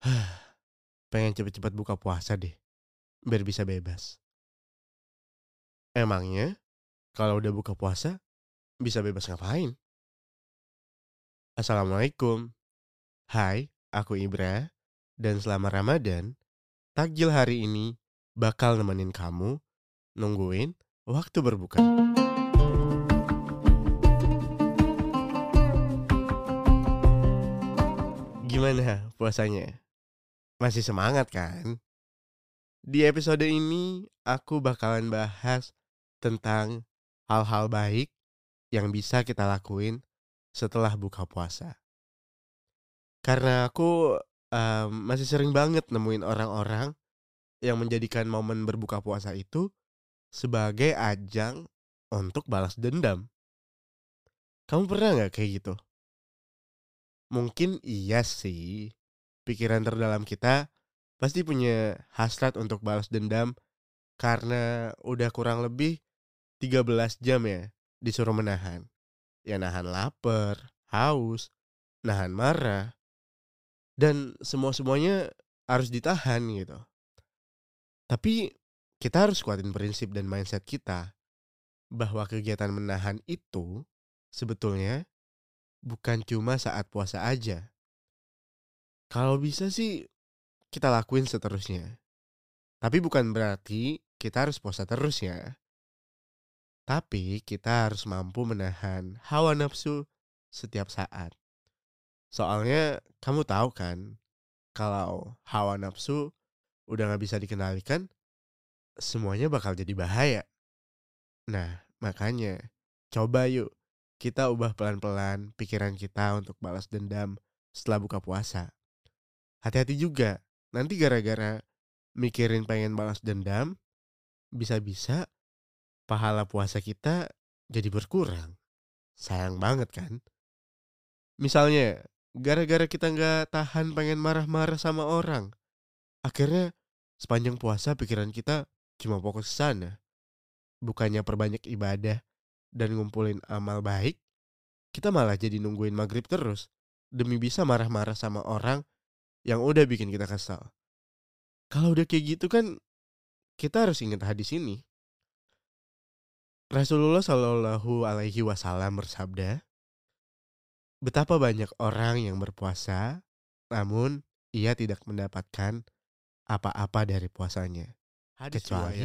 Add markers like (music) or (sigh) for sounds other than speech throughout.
(sighs) Pengen cepet-cepet buka puasa deh, biar bisa bebas. Emangnya kalau udah buka puasa bisa bebas ngapain? Assalamualaikum. Hai, aku Ibra dan selama Ramadan, takjil hari ini bakal nemenin kamu nungguin waktu berbuka. Gimana puasanya? Masih semangat kan? Di episode ini aku bakalan bahas tentang hal-hal baik yang bisa kita lakuin setelah buka puasa. Karena aku em, masih sering banget nemuin orang-orang yang menjadikan momen berbuka puasa itu sebagai ajang untuk balas dendam. Kamu pernah nggak kayak gitu? Mungkin iya sih. Pikiran terdalam kita pasti punya hasrat untuk balas dendam karena udah kurang lebih 13 jam ya disuruh menahan. Ya nahan lapar, haus, nahan marah, dan semua-semuanya harus ditahan gitu. Tapi kita harus kuatin prinsip dan mindset kita bahwa kegiatan menahan itu sebetulnya bukan cuma saat puasa aja. Kalau bisa sih kita lakuin seterusnya. Tapi bukan berarti kita harus puasa terus ya. Tapi kita harus mampu menahan hawa nafsu setiap saat. Soalnya kamu tahu kan, kalau hawa nafsu udah gak bisa dikendalikan, semuanya bakal jadi bahaya. Nah, makanya coba yuk kita ubah pelan-pelan pikiran kita untuk balas dendam setelah buka puasa. Hati-hati juga, nanti gara-gara mikirin pengen balas dendam, bisa-bisa pahala puasa kita jadi berkurang. Sayang banget kan? Misalnya, gara-gara kita nggak tahan pengen marah-marah sama orang, akhirnya sepanjang puasa pikiran kita cuma fokus ke sana. Bukannya perbanyak ibadah dan ngumpulin amal baik, kita malah jadi nungguin maghrib terus demi bisa marah-marah sama orang yang udah bikin kita kesal. Kalau udah kayak gitu kan kita harus ingat hadis ini. Rasulullah Shallallahu Alaihi Wasallam bersabda, betapa banyak orang yang berpuasa, namun ia tidak mendapatkan apa-apa dari puasanya, Hadis kecuali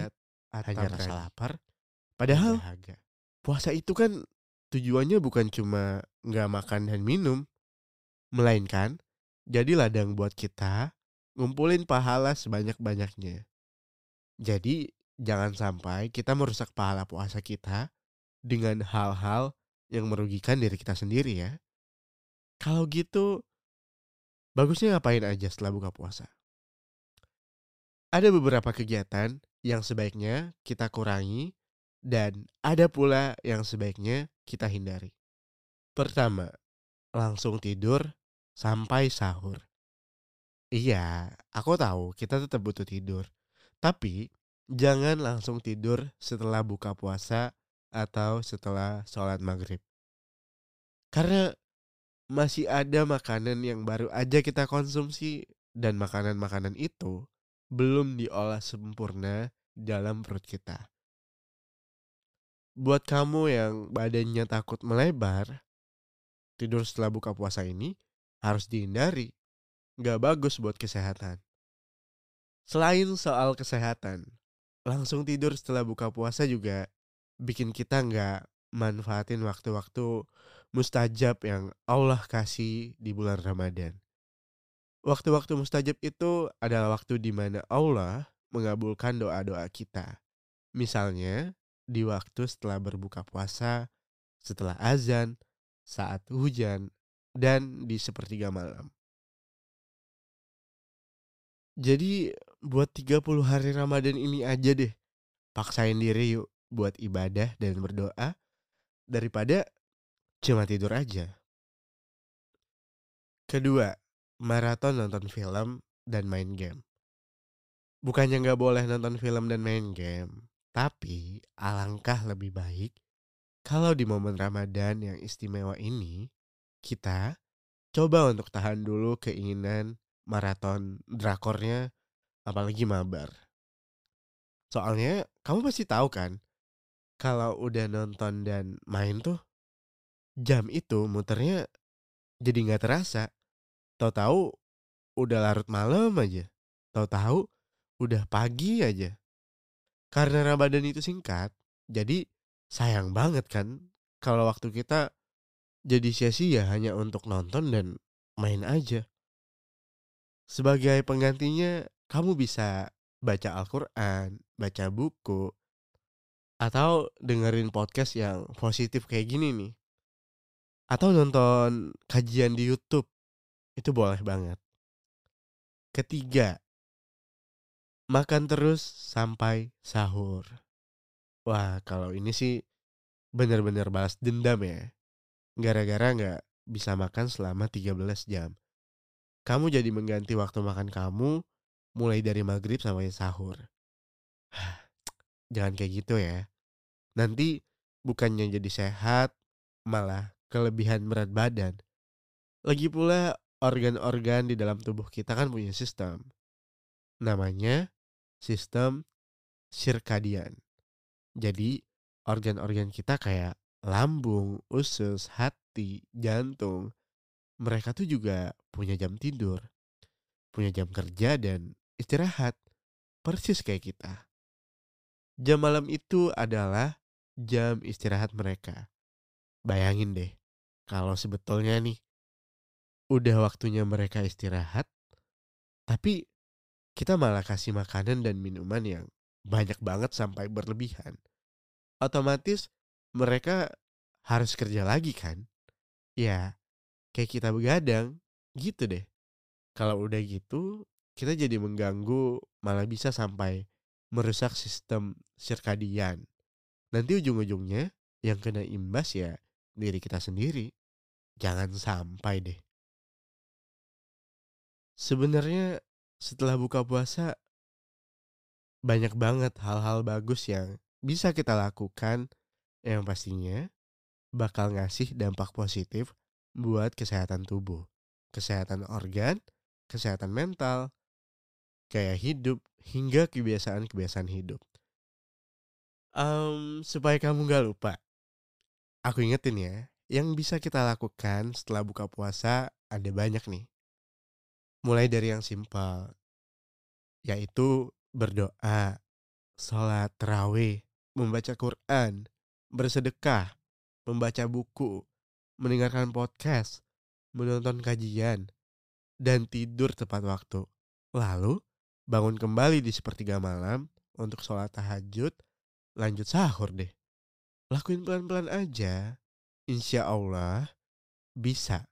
hanya rasa lapar. Padahal dahaga. puasa itu kan tujuannya bukan cuma nggak makan dan minum, melainkan jadi ladang buat kita ngumpulin pahala sebanyak-banyaknya. Jadi jangan sampai kita merusak pahala puasa kita dengan hal-hal yang merugikan diri kita sendiri ya. Kalau gitu, bagusnya ngapain aja setelah buka puasa? Ada beberapa kegiatan yang sebaiknya kita kurangi dan ada pula yang sebaiknya kita hindari. Pertama, langsung tidur sampai sahur. Iya, aku tahu kita tetap butuh tidur. Tapi jangan langsung tidur setelah buka puasa atau setelah sholat maghrib. Karena masih ada makanan yang baru aja kita konsumsi dan makanan-makanan itu belum diolah sempurna dalam perut kita. Buat kamu yang badannya takut melebar, tidur setelah buka puasa ini harus dihindari. Gak bagus buat kesehatan. Selain soal kesehatan, langsung tidur setelah buka puasa juga bikin kita nggak manfaatin waktu-waktu mustajab yang Allah kasih di bulan Ramadan. Waktu-waktu mustajab itu adalah waktu di mana Allah mengabulkan doa-doa kita. Misalnya, di waktu setelah berbuka puasa, setelah azan, saat hujan, dan di sepertiga malam. Jadi buat 30 hari Ramadan ini aja deh. Paksain diri yuk buat ibadah dan berdoa daripada cuma tidur aja. Kedua, maraton nonton film dan main game. Bukannya nggak boleh nonton film dan main game, tapi alangkah lebih baik kalau di momen Ramadan yang istimewa ini kita coba untuk tahan dulu keinginan maraton drakornya apalagi mabar. Soalnya kamu pasti tahu kan kalau udah nonton dan main tuh jam itu muternya jadi nggak terasa. Tahu-tahu udah larut malam aja. Tahu-tahu udah pagi aja. Karena Ramadan itu singkat, jadi sayang banget kan kalau waktu kita jadi sia-sia hanya untuk nonton dan main aja. Sebagai penggantinya, kamu bisa baca Al-Quran, baca buku, atau dengerin podcast yang positif kayak gini nih. Atau nonton kajian di YouTube. Itu boleh banget. Ketiga, makan terus sampai sahur. Wah, kalau ini sih bener-bener balas dendam ya. Gara-gara nggak bisa makan selama 13 jam. Kamu jadi mengganti waktu makan kamu mulai dari maghrib sampai sahur. Jangan kayak gitu ya. Nanti bukannya jadi sehat, malah kelebihan berat badan. Lagi pula organ-organ di dalam tubuh kita kan punya sistem. Namanya sistem sirkadian. Jadi organ-organ kita kayak lambung, usus, hati, jantung, mereka tuh juga punya jam tidur, punya jam kerja dan istirahat, persis kayak kita. Jam malam itu adalah jam istirahat mereka. Bayangin deh, kalau sebetulnya nih, udah waktunya mereka istirahat, tapi kita malah kasih makanan dan minuman yang banyak banget sampai berlebihan. Otomatis mereka harus kerja lagi kan? Ya, kayak kita begadang, gitu deh. Kalau udah gitu, kita jadi mengganggu, malah bisa sampai merusak sistem sirkadian. Nanti ujung-ujungnya yang kena imbas ya diri kita sendiri. Jangan sampai deh. Sebenarnya setelah buka puasa banyak banget hal-hal bagus yang bisa kita lakukan yang pastinya bakal ngasih dampak positif buat kesehatan tubuh, kesehatan organ, kesehatan mental, gaya hidup, hingga kebiasaan-kebiasaan hidup. Um, supaya kamu gak lupa, aku ingetin ya, yang bisa kita lakukan setelah buka puasa ada banyak nih. Mulai dari yang simpel, yaitu berdoa, sholat terawih, membaca Quran, bersedekah, membaca buku, mendengarkan podcast, menonton kajian, dan tidur tepat waktu. Lalu, bangun kembali di sepertiga malam untuk sholat tahajud, lanjut sahur deh. Lakuin pelan-pelan aja, insya Allah bisa.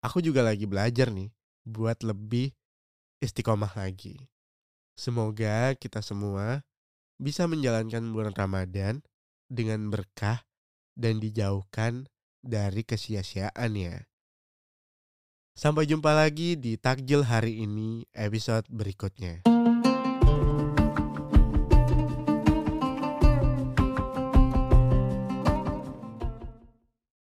Aku juga lagi belajar nih buat lebih istiqomah lagi. Semoga kita semua bisa menjalankan bulan Ramadan dengan berkah dan dijauhkan dari kesia-siaan ya. Sampai jumpa lagi di takjil hari ini episode berikutnya.